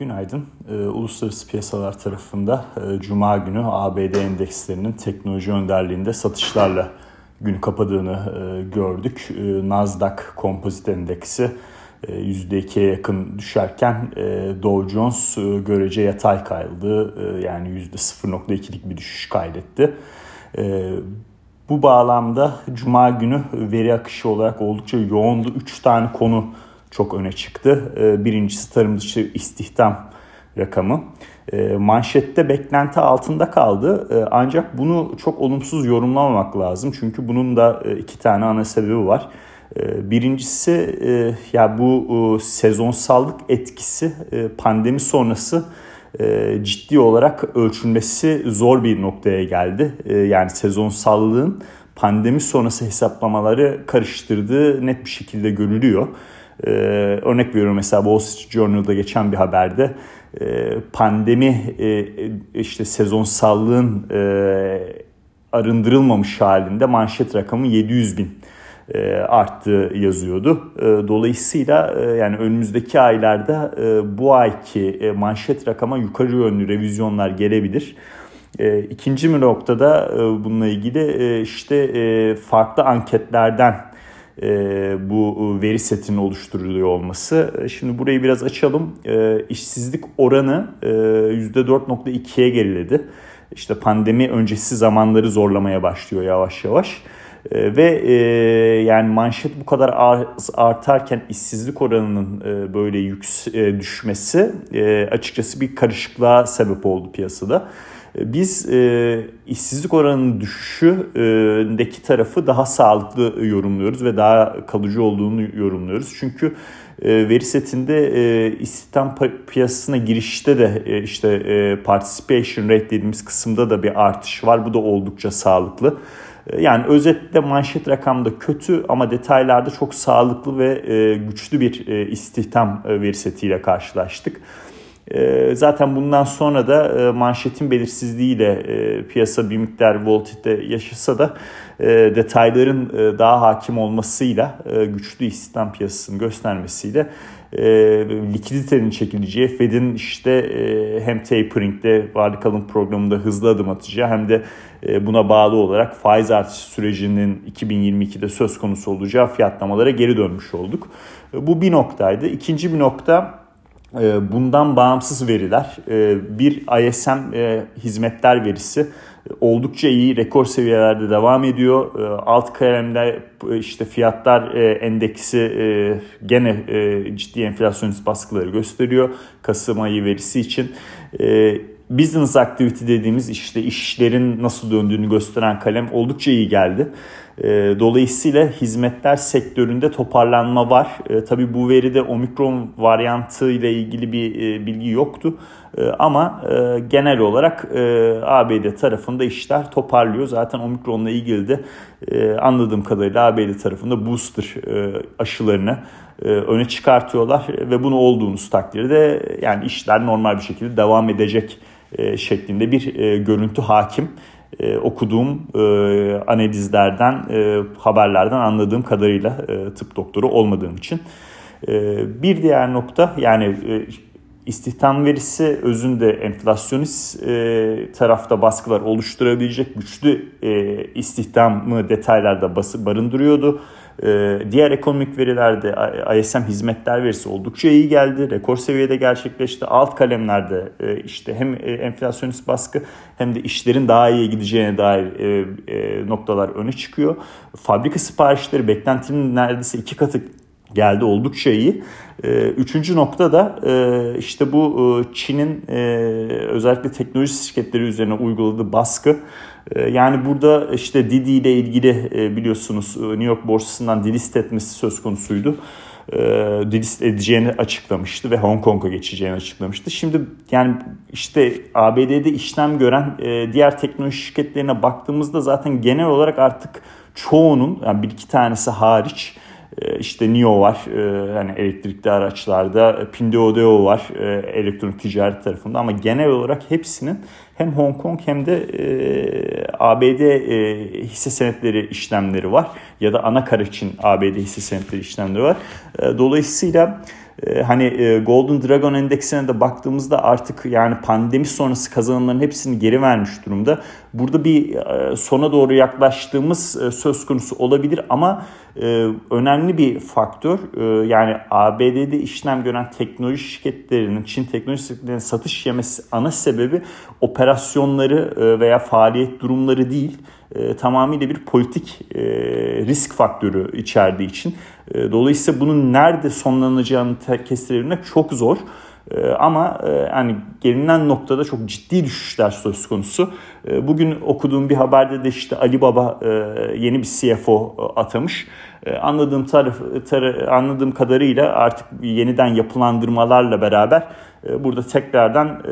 Günaydın. E, uluslararası piyasalar tarafında e, Cuma günü ABD endekslerinin teknoloji önderliğinde satışlarla günü kapadığını e, gördük. E, Nasdaq Kompozit Endeksi e, %2'ye yakın düşerken e, Dow Jones e, görece yatay kayıldı. E, yani %0.2'lik bir düşüş kaydetti. E, bu bağlamda Cuma günü veri akışı olarak oldukça yoğundu. 3 tane konu çok öne çıktı. Ee, birincisi tarım dışı istihdam rakamı. Ee, manşette beklenti altında kaldı. Ee, ancak bunu çok olumsuz yorumlamamak lazım. Çünkü bunun da e, iki tane ana sebebi var. Birincisi e, ya bu e, sezonsallık etkisi pandemi sonrası ciddi olarak ölçülmesi zor bir noktaya geldi. Yani sezonsallığın pandemi sonrası hesaplamaları karıştırdığı net bir şekilde görülüyor. Ee, örnek veriyorum mesela Wall Street Journal'da geçen bir haberde e, pandemi e, işte sezonsallığın e, arındırılmamış halinde manşet rakamı 700 bin e, arttı yazıyordu. E, dolayısıyla e, yani önümüzdeki aylarda e, bu ayki e, manşet rakama yukarı yönlü revizyonlar gelebilir. E, ikinci bir noktada e, bununla ilgili e, işte e, farklı anketlerden bu veri setinin oluşturuluyor olması. E, şimdi burayı biraz açalım. E, işsizlik oranı e, %4.2'ye geriledi. İşte pandemi öncesi zamanları zorlamaya başlıyor yavaş yavaş. E, ve e, yani manşet bu kadar artarken işsizlik oranının e, böyle yüks e, düşmesi e, açıkçası bir karışıklığa sebep oldu piyasada. Biz e, işsizlik oranının düşüşündeki tarafı daha sağlıklı yorumluyoruz ve daha kalıcı olduğunu yorumluyoruz. Çünkü e, veri setinde e, istihdam piyasasına girişte de e, işte e, participation rate dediğimiz kısımda da bir artış var. Bu da oldukça sağlıklı. E, yani özetle manşet rakamda kötü ama detaylarda çok sağlıklı ve e, güçlü bir e, istihdam veri setiyle karşılaştık. Ee, zaten bundan sonra da e, manşetin belirsizliğiyle e, piyasa bir miktar volatilite yaşasa da e, detayların daha hakim olmasıyla güçlü istihdam piyasasını göstermesiyle likiditenin çekileceği Fed'in işte hem tapering'de varlık alım programında hızlı adım atacağı hem de buna bağlı olarak faiz artışı sürecinin 2022'de söz konusu olacağı fiyatlamalara geri dönmüş olduk. Bu bir noktaydı. İkinci bir nokta bundan bağımsız veriler e, bir ISM e, hizmetler verisi oldukça iyi rekor seviyelerde devam ediyor. Ee, alt kalemde işte fiyatlar e, endeksi gene ciddi enflasyonist baskıları gösteriyor. Kasım ayı verisi için. Business activity dediğimiz işte işlerin nasıl döndüğünü gösteren kalem oldukça iyi geldi. Ee, dolayısıyla hizmetler sektöründe toparlanma var. E, tabii bu veride omikron varyantı ile ilgili bir e, bilgi yoktu. E, ama e, genel olarak e, ABD tarafında işler toparlıyor. Zaten omikronla ilgili de anladığım kadarıyla ABD tarafında booster aşılarını öne çıkartıyorlar ve bunu olduğunuz takdirde yani işler normal bir şekilde devam edecek şeklinde bir görüntü hakim e, okuduğum e, analizlerden, e, haberlerden anladığım kadarıyla e, tıp doktoru olmadığım için. E, bir diğer nokta yani e, istihdam verisi özünde enflasyonist e, tarafta baskılar oluşturabilecek güçlü e, istihdamı detaylarda bası barındırıyordu. Ee, diğer ekonomik verilerde ISM hizmetler verisi oldukça iyi geldi. Rekor seviyede gerçekleşti. Alt kalemlerde e, işte hem e, enflasyonist baskı hem de işlerin daha iyi gideceğine dair e, noktalar öne çıkıyor. Fabrika siparişleri beklentinin neredeyse iki katı geldi oldukça iyi. Üçüncü nokta da işte bu Çin'in özellikle teknoloji şirketleri üzerine uyguladığı baskı ee, yani burada işte Didi ile ilgili e, biliyorsunuz e, New York borsasından delist etmesi söz konusuydu. Ee, delist edeceğini açıklamıştı ve Hong Kong'a geçeceğini açıklamıştı. Şimdi yani işte ABD'de işlem gören e, diğer teknoloji şirketlerine baktığımızda zaten genel olarak artık çoğunun yani bir iki tanesi hariç işte NIO var hani elektrikli araçlarda, Pinduoduo var elektronik ticaret tarafında ama genel olarak hepsinin hem Hong Kong hem de e, ABD e, hisse senetleri işlemleri var ya da ana kar için ABD hisse senetleri işlemleri var. E, dolayısıyla hani e, Golden Dragon endeksine de baktığımızda artık yani pandemi sonrası kazanımların hepsini geri vermiş durumda. Burada bir e, sona doğru yaklaştığımız e, söz konusu olabilir ama önemli bir faktör yani ABD'de işlem gören teknoloji şirketlerinin Çin teknoloji şirketlerinin satış yemesi ana sebebi operasyonları veya faaliyet durumları değil e, tamamıyla bir politik e, risk faktörü içerdiği için. E, dolayısıyla bunun nerede sonlanacağını kestirebilmek çok zor. E, ama e, yani gelinen noktada çok ciddi düşüşler söz konusu. E, bugün okuduğum bir haberde de işte Ali Baba e, yeni bir CFO e, atamış. E, anladığım taraf, tar anladığım kadarıyla artık yeniden yapılandırmalarla beraber burada tekrardan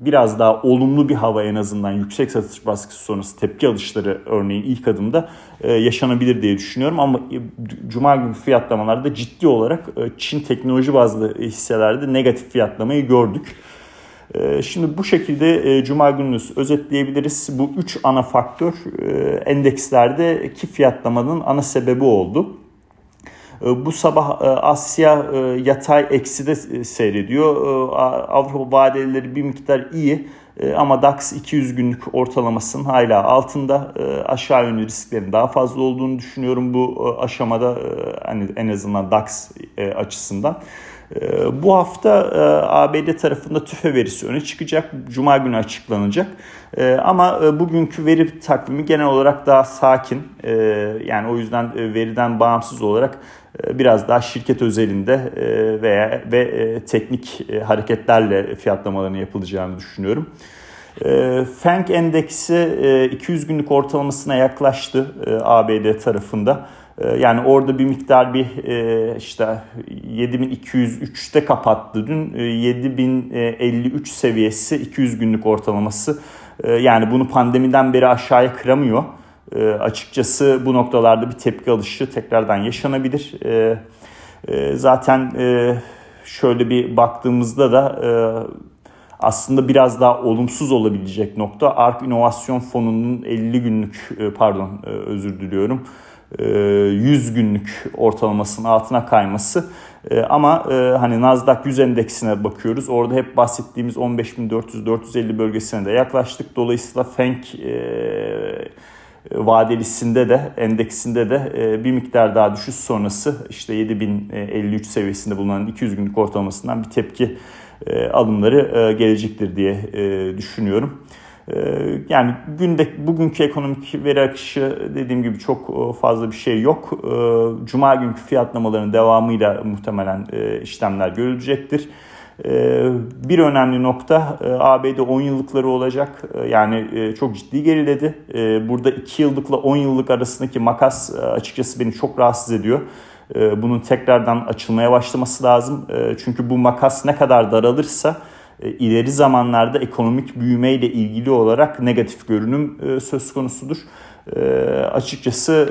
biraz daha olumlu bir hava en azından yüksek satış baskısı sonrası tepki alışları örneğin ilk adımda yaşanabilir diye düşünüyorum. Ama Cuma günü fiyatlamalarda ciddi olarak Çin teknoloji bazlı hisselerde negatif fiyatlamayı gördük. Şimdi bu şekilde Cuma gününü özetleyebiliriz. Bu üç ana faktör endekslerdeki fiyatlamanın ana sebebi oldu. Ee, bu sabah e, Asya e, yatay ekside seyrediyor. Ee, Avrupa vadeleri bir miktar iyi ee, ama DAX 200 günlük ortalamasının hala altında aşağı yönlü risklerin daha fazla olduğunu düşünüyorum bu e, aşamada hani en azından DAX açısından. Bu hafta ABD tarafında tüfe verisi öne çıkacak. Cuma günü açıklanacak. Ama bugünkü veri takvimi genel olarak daha sakin. Yani o yüzden veriden bağımsız olarak e, biraz daha şirket özelinde e, veya ve e, teknik hareketlerle fiyatlamalarının yapılacağını düşünüyorum. Fenk endeksi 200 günlük ortalamasına yaklaştı ABD tarafında. Yani orada bir miktar bir işte 7203'te kapattı dün. 7053 seviyesi 200 günlük ortalaması. Yani bunu pandemiden beri aşağıya kıramıyor. E, açıkçası bu noktalarda bir tepki alışı tekrardan yaşanabilir. E, e, zaten e, şöyle bir baktığımızda da e, aslında biraz daha olumsuz olabilecek nokta ARK İnovasyon Fonu'nun 50 günlük e, pardon e, özür diliyorum 100 e, günlük ortalamasının altına kayması. E, ama hani Nasdaq 100 endeksine bakıyoruz. Orada hep bahsettiğimiz 15.400-450 bölgesine de yaklaştık. Dolayısıyla FENK vadelisinde de endeksinde de e, bir miktar daha düşüş sonrası işte 7053 seviyesinde bulunan 200 günlük ortalamasından bir tepki e, alımları e, gelecektir diye düşünüyorum. Yani günde bugünkü ekonomik veri akışı dediğim gibi çok fazla bir şey yok. Cuma günkü fiyatlamaların devamıyla muhtemelen işlemler görülecektir. Ee, bir önemli nokta e, ABD 10 yıllıkları olacak. Ee, yani e, çok ciddi geriledi. Ee, burada 2 yıllıkla 10 yıllık arasındaki makas e, açıkçası beni çok rahatsız ediyor. Bunun tekrardan açılmaya başlaması lazım. Çünkü bu makas ne kadar daralırsa ileri zamanlarda ekonomik büyüme ile ilgili olarak negatif görünüm söz konusudur. Açıkçası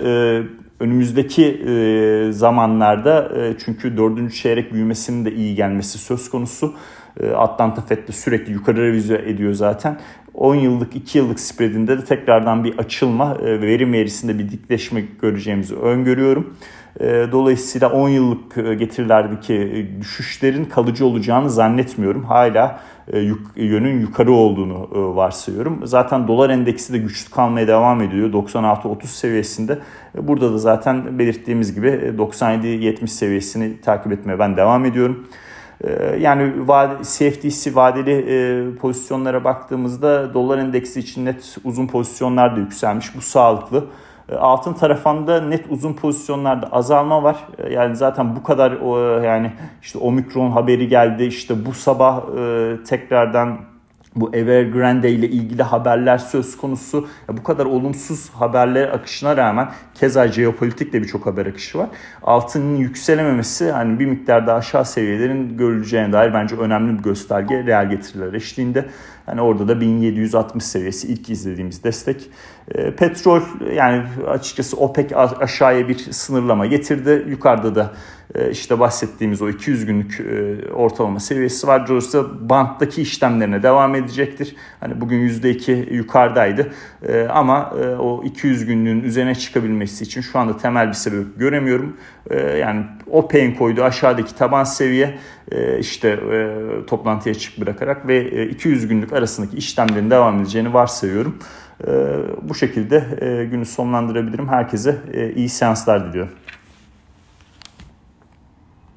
önümüzdeki e, zamanlarda e, çünkü dördüncü çeyrek büyümesinin de iyi gelmesi söz konusu. E, Atlanta Fed de sürekli yukarı revizyon ediyor zaten. 10 yıllık 2 yıllık spreadinde de tekrardan bir açılma ve verim eğrisinde bir dikleşme göreceğimizi öngörüyorum. Dolayısıyla 10 yıllık getirilerdeki düşüşlerin kalıcı olacağını zannetmiyorum. Hala yönün yukarı olduğunu varsayıyorum. Zaten dolar endeksi de güçlü kalmaya devam ediyor. 96-30 seviyesinde. Burada da zaten belirttiğimiz gibi 97-70 seviyesini takip etmeye ben devam ediyorum. Yani CFDC vadeli pozisyonlara baktığımızda dolar endeksi için net uzun pozisyonlar da yükselmiş. Bu sağlıklı. E, altın tarafında net uzun pozisyonlarda azalma var. E, yani zaten bu kadar yani işte omikron haberi geldi. İşte bu sabah e, tekrardan bu Evergrande ile ilgili haberler söz konusu. Ya bu kadar olumsuz haberler akışına rağmen keza jeopolitik de birçok haber akışı var. Altının yükselememesi hani bir miktar daha aşağı seviyelerin görüleceğine dair bence önemli bir gösterge reel getiriler eşliğinde. Yani orada da 1760 seviyesi ilk izlediğimiz destek. E, petrol yani açıkçası OPEC aşağıya bir sınırlama getirdi. Yukarıda da işte bahsettiğimiz o 200 günlük ortalama seviyesi var. Dolayısıyla banttaki işlemlerine devam edecektir. Hani bugün %2 yukarıdaydı ama o 200 günlüğün üzerine çıkabilmesi için şu anda temel bir sebep göremiyorum. Yani o pain koyduğu aşağıdaki taban seviye işte toplantıya çık bırakarak ve 200 günlük arasındaki işlemlerin devam edeceğini varsayıyorum. Bu şekilde günü sonlandırabilirim. Herkese iyi seanslar diliyorum.